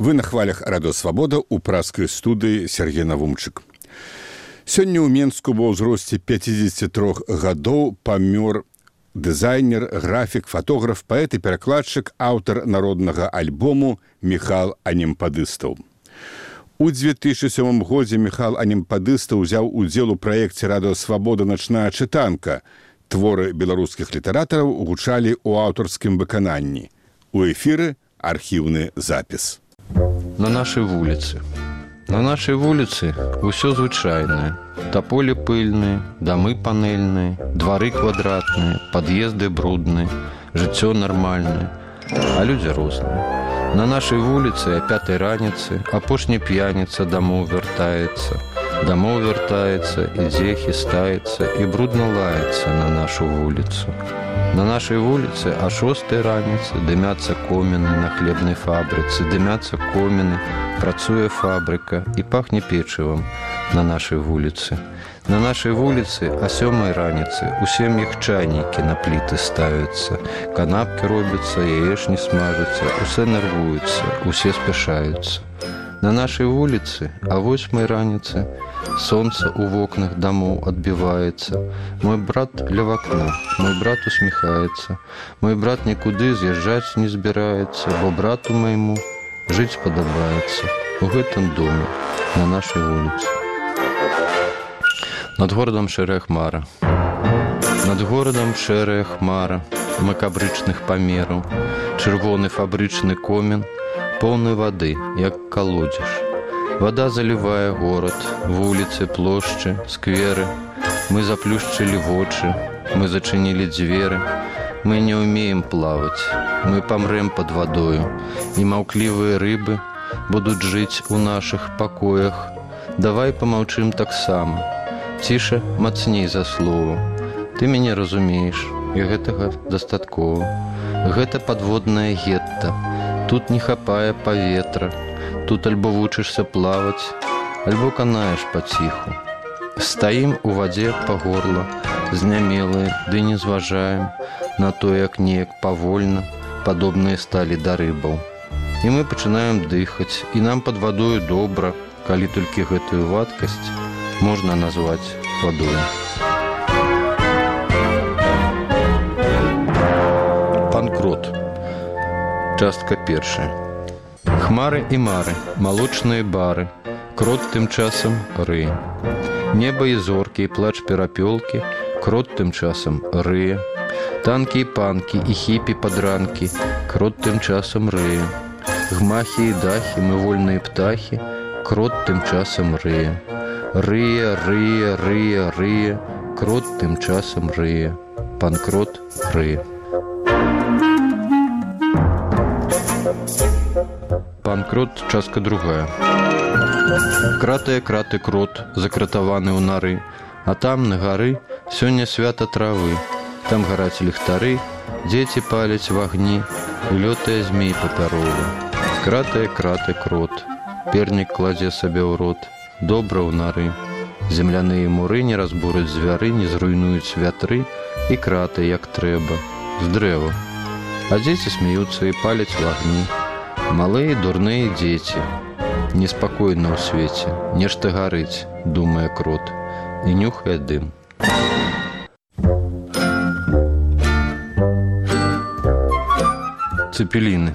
Вы на хвалях радыосвабода ў праскай студыі Сергей Навумчык. Сёння ў Менску ва ўзросце 53 гадоў памёр дызайнер, графік, фатограф, паэт і перакладчык, аўтар народнага альбому Михал Анемпадыстаў. У 2007 годзе Михал Анемпадыста ўзяў удзел у праекце радыасвабода начная чытанка. Творы беларускіх літаратараў гучалі ў аўтарскім выкананні. У эфіры архіўны запіс на нашай вуліцы. На нашай вуліцы ўсё звычайнае. Таполі пыльныя, дамы панельныя, двары квадратныя, пад'езды брудныя, жыццё нармальнае, а людзі розныя. На нашай вуліцы а пятай раніцы апошні п'яніца дамоў вяртаецца. Дамоў вяртаецца, ідзе хістаецца і брудна лаецца на нашу вуліцу. На нашай вуліцы а шостой раніцы дымяцца коміны на хлебнай фабрыцы, дымяцца коміны, працуе фабрыка і пахне печывам на нашай вуліцы. На нашай вуліцы а сёмай раніцы у сем'ях чайнікі на пліты ставяцца. Канапкі робяцца, яешні смажацца, усе нервуюцца, усе спяшаюцца. На нашай вуліцы а восьмай раніцы, Солнце у вокнах домов отбивается. Мой брат ля в окна, мой брат усмехается. Мой брат никуды з'язджаць не збіраецца, бо брату моему жыць падабаецца у гэтым доме на нашай вуліцы. Над горадам шэрая хмара. Над горадам шэрая хмара макабрычных памераў, чырвоны фабрычны комін, поўны вады, як калодзеж. Вода заливае город, вуліцы, плошчы, скверы. Мы заплюшчылі вочы, мы зачынілі дзверы. Мы не умеем плаваць. Мы памрэм под вадою. І маўклівыя рыбы будуць жыць у наших пакоях. Давай помаўчым таксама. Ціша мацней за слову. Ты мяне разумееш, і гэтага дастаткова. Гэта подводная гетта. Тут не хапае паветра, тут альбо вучышся плаваць, альбо канаеш паціху. Стаім у вадзе па горла, знямелыя, ды не зважаем на то, як неяк павольна, падобныя сталі да рыбаў. І мы пачынаем дыхаць, і нам пад вадою добра, калі толькі гэтую вадкасць можна назваць вадою. Частка першая. Хмары і мары, малочныя бары, крот тым часам ры. Неба і зоркі і плач перапёлкі, крот тым часам ры. Танкі і панкі і хіпі падранкі, крот тым часам ры. Гмахі і дахі, мы вольныя птахі, крот тым часам ры. Рыя, рыя, рыя, рыя, крот тым часам рыя. Панкрот рыя. Панкрот частка другая. Кратыя краты крот, закратаваны ў нары, А там на гары сёння свята травы. Там гараць ліхтары, дзеці паляць в агні, лётае змей папяровы. Кратыя краты крот. Пернік кладзе сабе ў рот, добра ў нары. Земляныя муры не разбураць звяры, не зруйнуюць вятры і краты як трэба, з дрэва. А дзеці смеюцца і паляць в агні, Малыя дурныя дзеці. Неспакойна ў свеце, нешта гарыць, думае крот і нюхае дым. Цепеліны.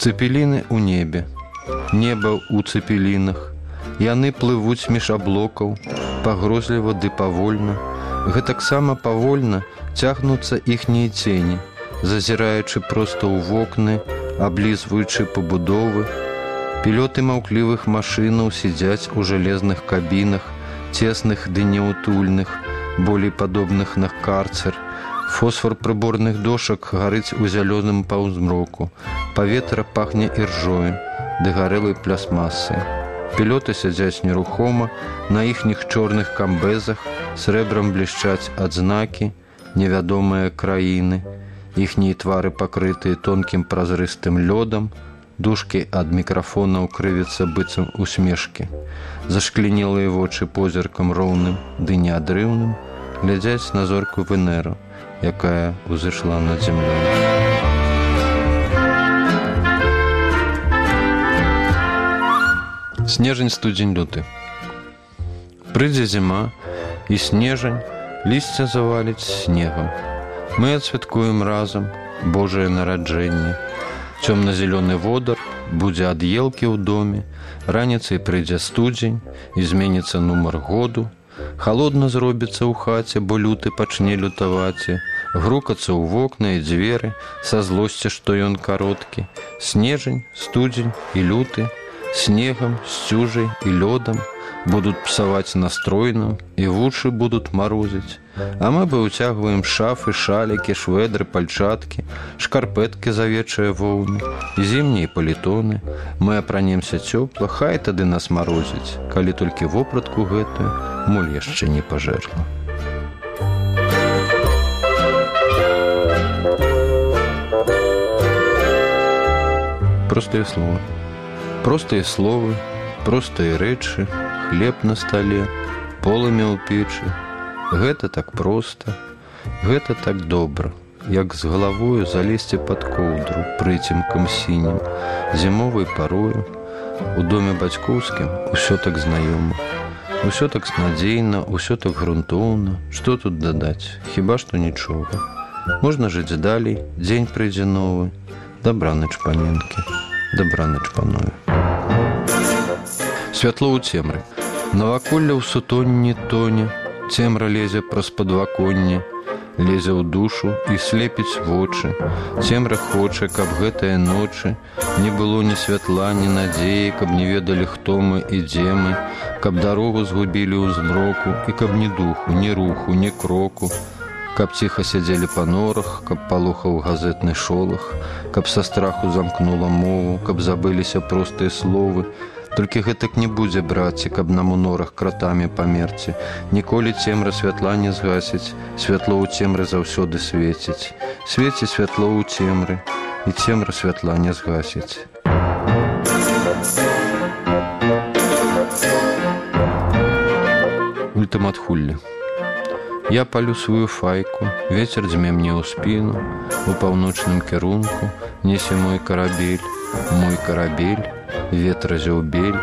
Цепеліны ў небе. Неба ў цепелінах. Яны плывуць між аблокаў, пагрозліва ды павольна. Гэтаксама павольна цягнуцца іхнія цені, зазіраючы проста ў вокны, аблізваючы пабудовы, пілёты маўклівых машынаў сядзяць у жалезных кабінах, цесных ды неўтульных, болей падобных на карцер. Фосфор прыборных дошак гарыць у зялёным паўзмроку. Паветра пахне іржою, ды гарэлай плясмасы. Пілёты сядзяць нерухома, на іхніх чорных камбезах срэбрам блішчаць адзнакі, невядомыя краіны, Іхнія твары пакрытыя тонкім празрыстым лёдам, дужкі ад мікрафонаў крывіцца быццам усмешкі. Зашклінелыя вочы позіркам роўным ды неадрыўным глядзяць на зорку венеру, якая ўзышла над зямлёй. снежань студзень люты прыдзе зіма і снежань лісце заваліць снегам мы адсвяткуем разам Божае нараджэнне цёмна-зялёны водар будзе ад елкі ў доме раніцай прыйдзе студзень і зменіцца нумар году. Холодна зробіцца ў хаце бо люты пачне лютаваце. Грукацца ў вокна і дзверы са злосці што ён кароткі. Снежань студзень і люты снегам сцюжай і лёдам будут псаваць настройным і вушы будуць марозіць. А мы бы уцягваем шафы шалікі шведры пальчаткі шкарпэткі завечыя воўны зімнія палітоны. Мы апранемся цёпла хай тады нас марозіць. Калі толькі вопратку гэтую моль яшчэ не пажэрла. Простыя слова простыя словы простыя рэчы хлеб на стале полымя ў печы Гэта так проста, Гэта так добра, як з галавою залезці пад коўдру прыцемкам сінім, зімовай парою, У доме бацькоўскім усё так знаёма. Усё так надзейна, усё так грунтоўна, што тут дадаць, хіба што нічога. Можна жыць далей, дзень прыйдзе новы, дабраныч паненкі, дабраныч паною. Святло ў цемры. Наваколля ў сутонні тоне, Цемра лезе праз падваконне, лезе ў душу і слепіць вочы. Цемра хоча, каб гэтыя ночы не было ні святла, ні надзеі, каб не ведалі, хто мы і дзе мы, каб дарогу згубілі ў змроку і каб ні духу, ні руху, ні кроку, каб ціха сядзелі па норах, каб палохаў газетны шолах, каб са страху замкнула мову, каб забыліся простыя словы, Толькі гэтак не будзе браці, каб на мунорах кратамі памерці. Ніколі цемра святла не згасіць, святло ў цемры заўсёды свеціць. Свеці святло ў цемры і цемра святла не згасіць. Ультыматхулле. Я палю сваю файку, ветер дзьме мне ў спіну, у паўночным кірунку, несе мой карабель, мой карабель, ветра зяўбель,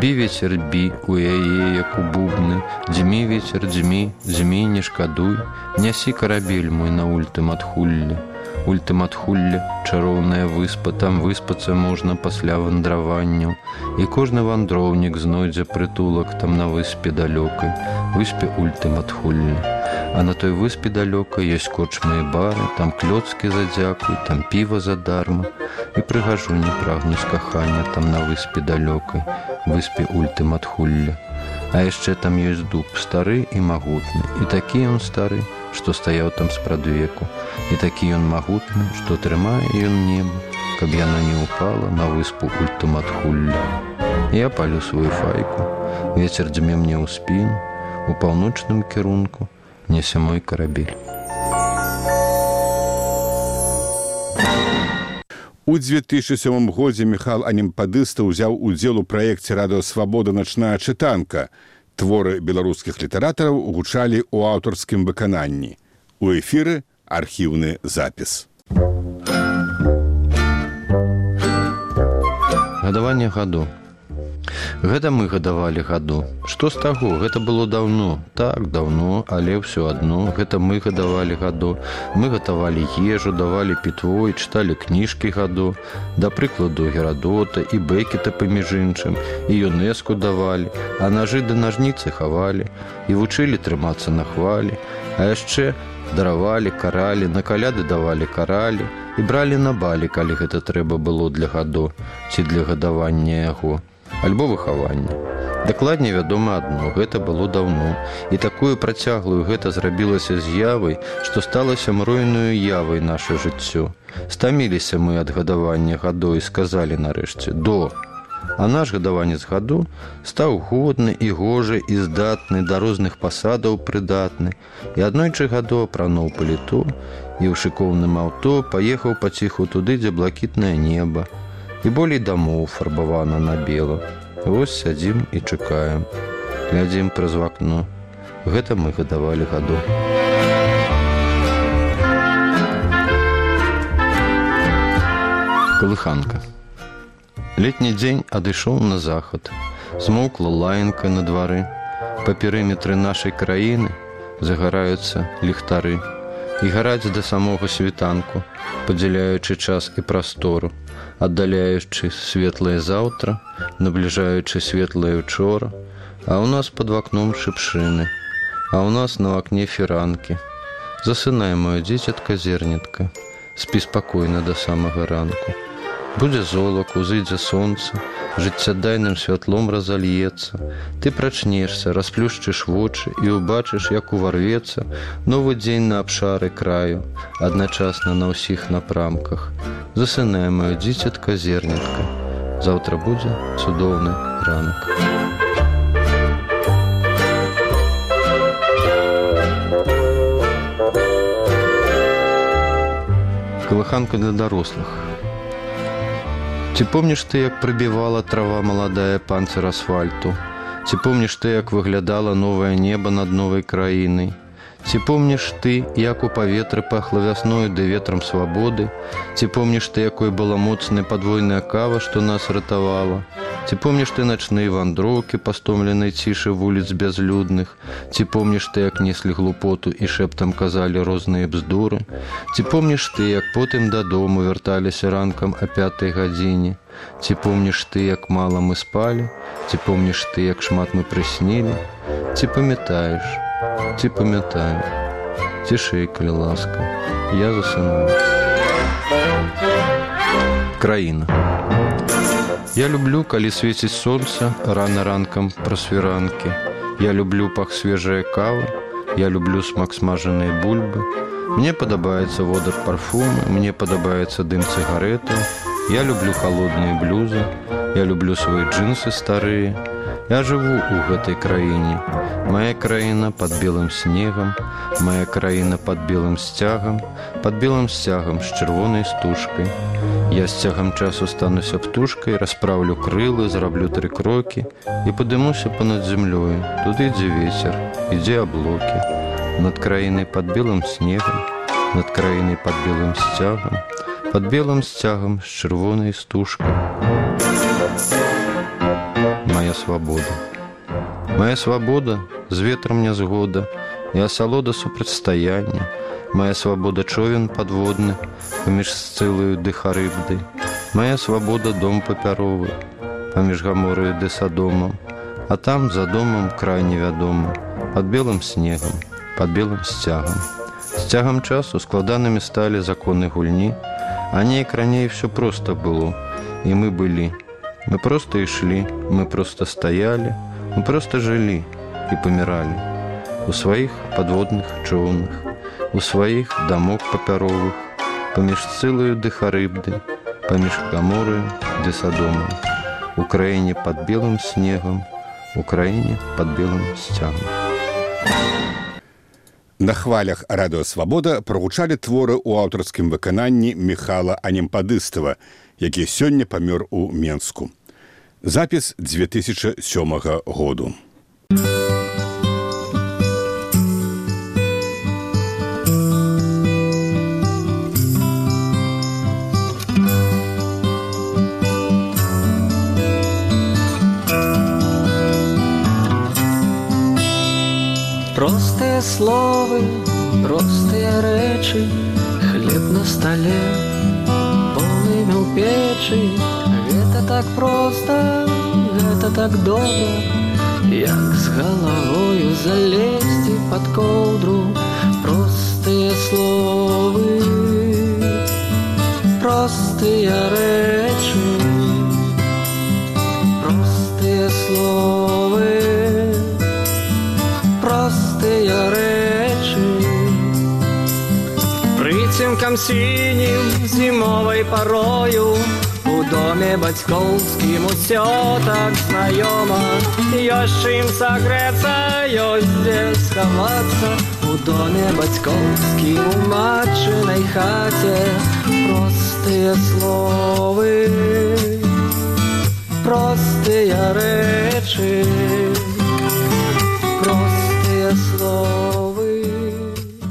бі ветер бі у яе як у бубны, дзьмі ветер дзьмі, змей не шкадуй, нясі карабель мой на ультым адхулле. Ультым адхулле, чароўная выспа, там выспацца можна пасля вандраванняў. І кожны вандроўнік знойдзе прытулак там на выспе далёкай, выспе ультым адхулле. А на той выспе далёка ёсць кочмыя бары, там клёцкі задзякуй, там піва задарма. І прыгажу не прагнуць кахання там на выспе далёкай, выспе ультым адхулля. А яшчэ там ёсць дуб стары і магутны. І такі ён стары, што стаяў там спрадвеку. І такі ён магутны, што трымае ён неба, каб яна не упала на выспу ультым адхулля. Я палю сваю файку, Вецер дзьме мне ў спіну, у паўночным кірунку, несе мой карабель. У 2007 годзе Михал Анімпадыста ўзяў удзел у праекце радыёвабода начная чытанка. Творы беларускіх літаратараў гучалі ў аўтарскім выкананні. У эфіры архіўны запіс. Гадаванне гаду Гэта мы гадавалі гаду. Што з таго, гэта было даўно, так даўно, але ўсё адно, гэта мы гадавалі гаду. Мы гатавалі ежу, давалі пітво і чыталі кніжкі гаду, да прыкладу герадота і бэкета паміж іншым, і юнеску давалі, а нажы да нажніцы хавалі і вучылі трымацца на хвалі, А яшчэ даравалі, каралі, на каляды давалі каралі і бралі на балі, калі гэта трэба было для гаду ці для гадавання яго альбо выхавання. Дакладней вядома адно, гэта было даўно. І такую працяглую гэта зрабілася з'явай, што сталася мройную явай наше жыццё. Стаміліся мы ад гадавання гадой і сказалі нарэшце до. А наш гадаванец гаду стаў годны і гожы і здатны да розных пасадаў прыдатны. І аднойчы гаду апрануў паліту і ў шыкоўным аўто паехаў паціху туды, дзе блакітнае неба і болей дамоў фарбавана на бела. Вось сядзім і чакаем. Глядзім праз вакно. Гэта мы гадавалі гаду. Калыханка. Летні дзень адышоў на захад. змоўкла лаянка на двары. Па перыметры нашай краіны загараюцца ліхтары і гараць да самога світанку, падзяляючы час і прастору, аддаляючы светлае заўтра, набліжаючы светлае учора, а ў нас под вакном шыпшыны, а ў нас на акне фіранкі. Засынай маё дзіцятка зернетка, спі спакойна да самага ранку. Будзе золак, узыдзе сонца, жыццядайным святлом разальецца. Ты прачнешся, расплюшчыш вочы і ўбачыш, як уварвецца новы дзень на абшары краю, адначасна на ўсіх напрамках. Засынае маё дзіцятка зернетка. Заўтра будзе цудоўны ранак. Калыханка для дарослых. Ці помніш ты, як прыбівала трава маладая панцыр асфальту? Ці помніш ты, як выглядала новае неба над новай краінай? Ці помніш ты, як у паветры пахла вясною ды ветрам свабоды? Ці помніш ты, якой была моцная падвойная кава, што нас ратавала? Ці помніш ты начныя вандроўкі пастомленай цішы вуліц бязлюдных? Ці помніш ты, як неслі глупоту і шэптам казалі розныя бздуры? Ці помніш ты, як потым дадому вярталіся ранкам а пятай гадзіне? Ці помніш ты, як мала мы спалі? Ці помніш ты, як шмат мы прыснілі? Ці памятаеш? Ці памятаю, цішэй, калі ласка, я засыну. Краіна. Я люблю, калі свеціць сонца рана ранкам пра свіранкі. Я люблю пах свежая кава, Я люблю смак смажаныя бульбы. Мне падабаецца водар парфумы, мне падабаецца дым цыгаретаў. Я люблю холодныя блюзы, Я люблю свае джинсы старыя, Я жыву ў гэтай краіне. Мая краіна под белым снегам, Мая краіна под белым сцягам, под белым сцягам з чырвонай стужкай. Я з цягам часу стануся птушкай, распраўлю крылы, зраблю тры крокі і падымуся понад зямлёю. Туды ідзе вецер, ідзе аблокі. Над краінай под белым снегам, над краінай под белым сцягам, под белым сцягам з чырвонай стужкай моя свабода. Моя свабода з ветрам нязгода і асалода супрацьстаяння, Мая свабода човен падводны, паміж сцылаю дыхарыбды. Мая свабода дом папяровы, паміж гаморыю ды садомам, А там за домам край невядома, под белым снегам, под белым сцягам. З цягам часу складанымі сталі законы гульні, а неяк раней все проста было, і мы былі, Мы просто и шли, мы просто стояли, мы просто жили и помирали. У своих подводных човнах, у своих домов папяровых, помеж целую дыхарыбды, помеж каморы десадома, Украине под белым снегом, Украине под белым сцягом. На хвалях радыёвабода прагучалі творы ў аўтарскім выкананні Михала Анемпадыстава, які сёння памёр у Менску. Запіс 2007 году. Простые словы, простые рэчы, хлеб на столе, полный мел печи, Гэта так проста, гэта так добра, Як з галавою залезці под коўдру простыя словы, простыя рэчы, Прыцемкам сінім зімовай парою, доме бацькоўскім усё так знаёма ёсць чым сагрэцца ёсць дзе схавацца. У доме бацькоўскім у матчынай хаце простыя словы простыя рэчы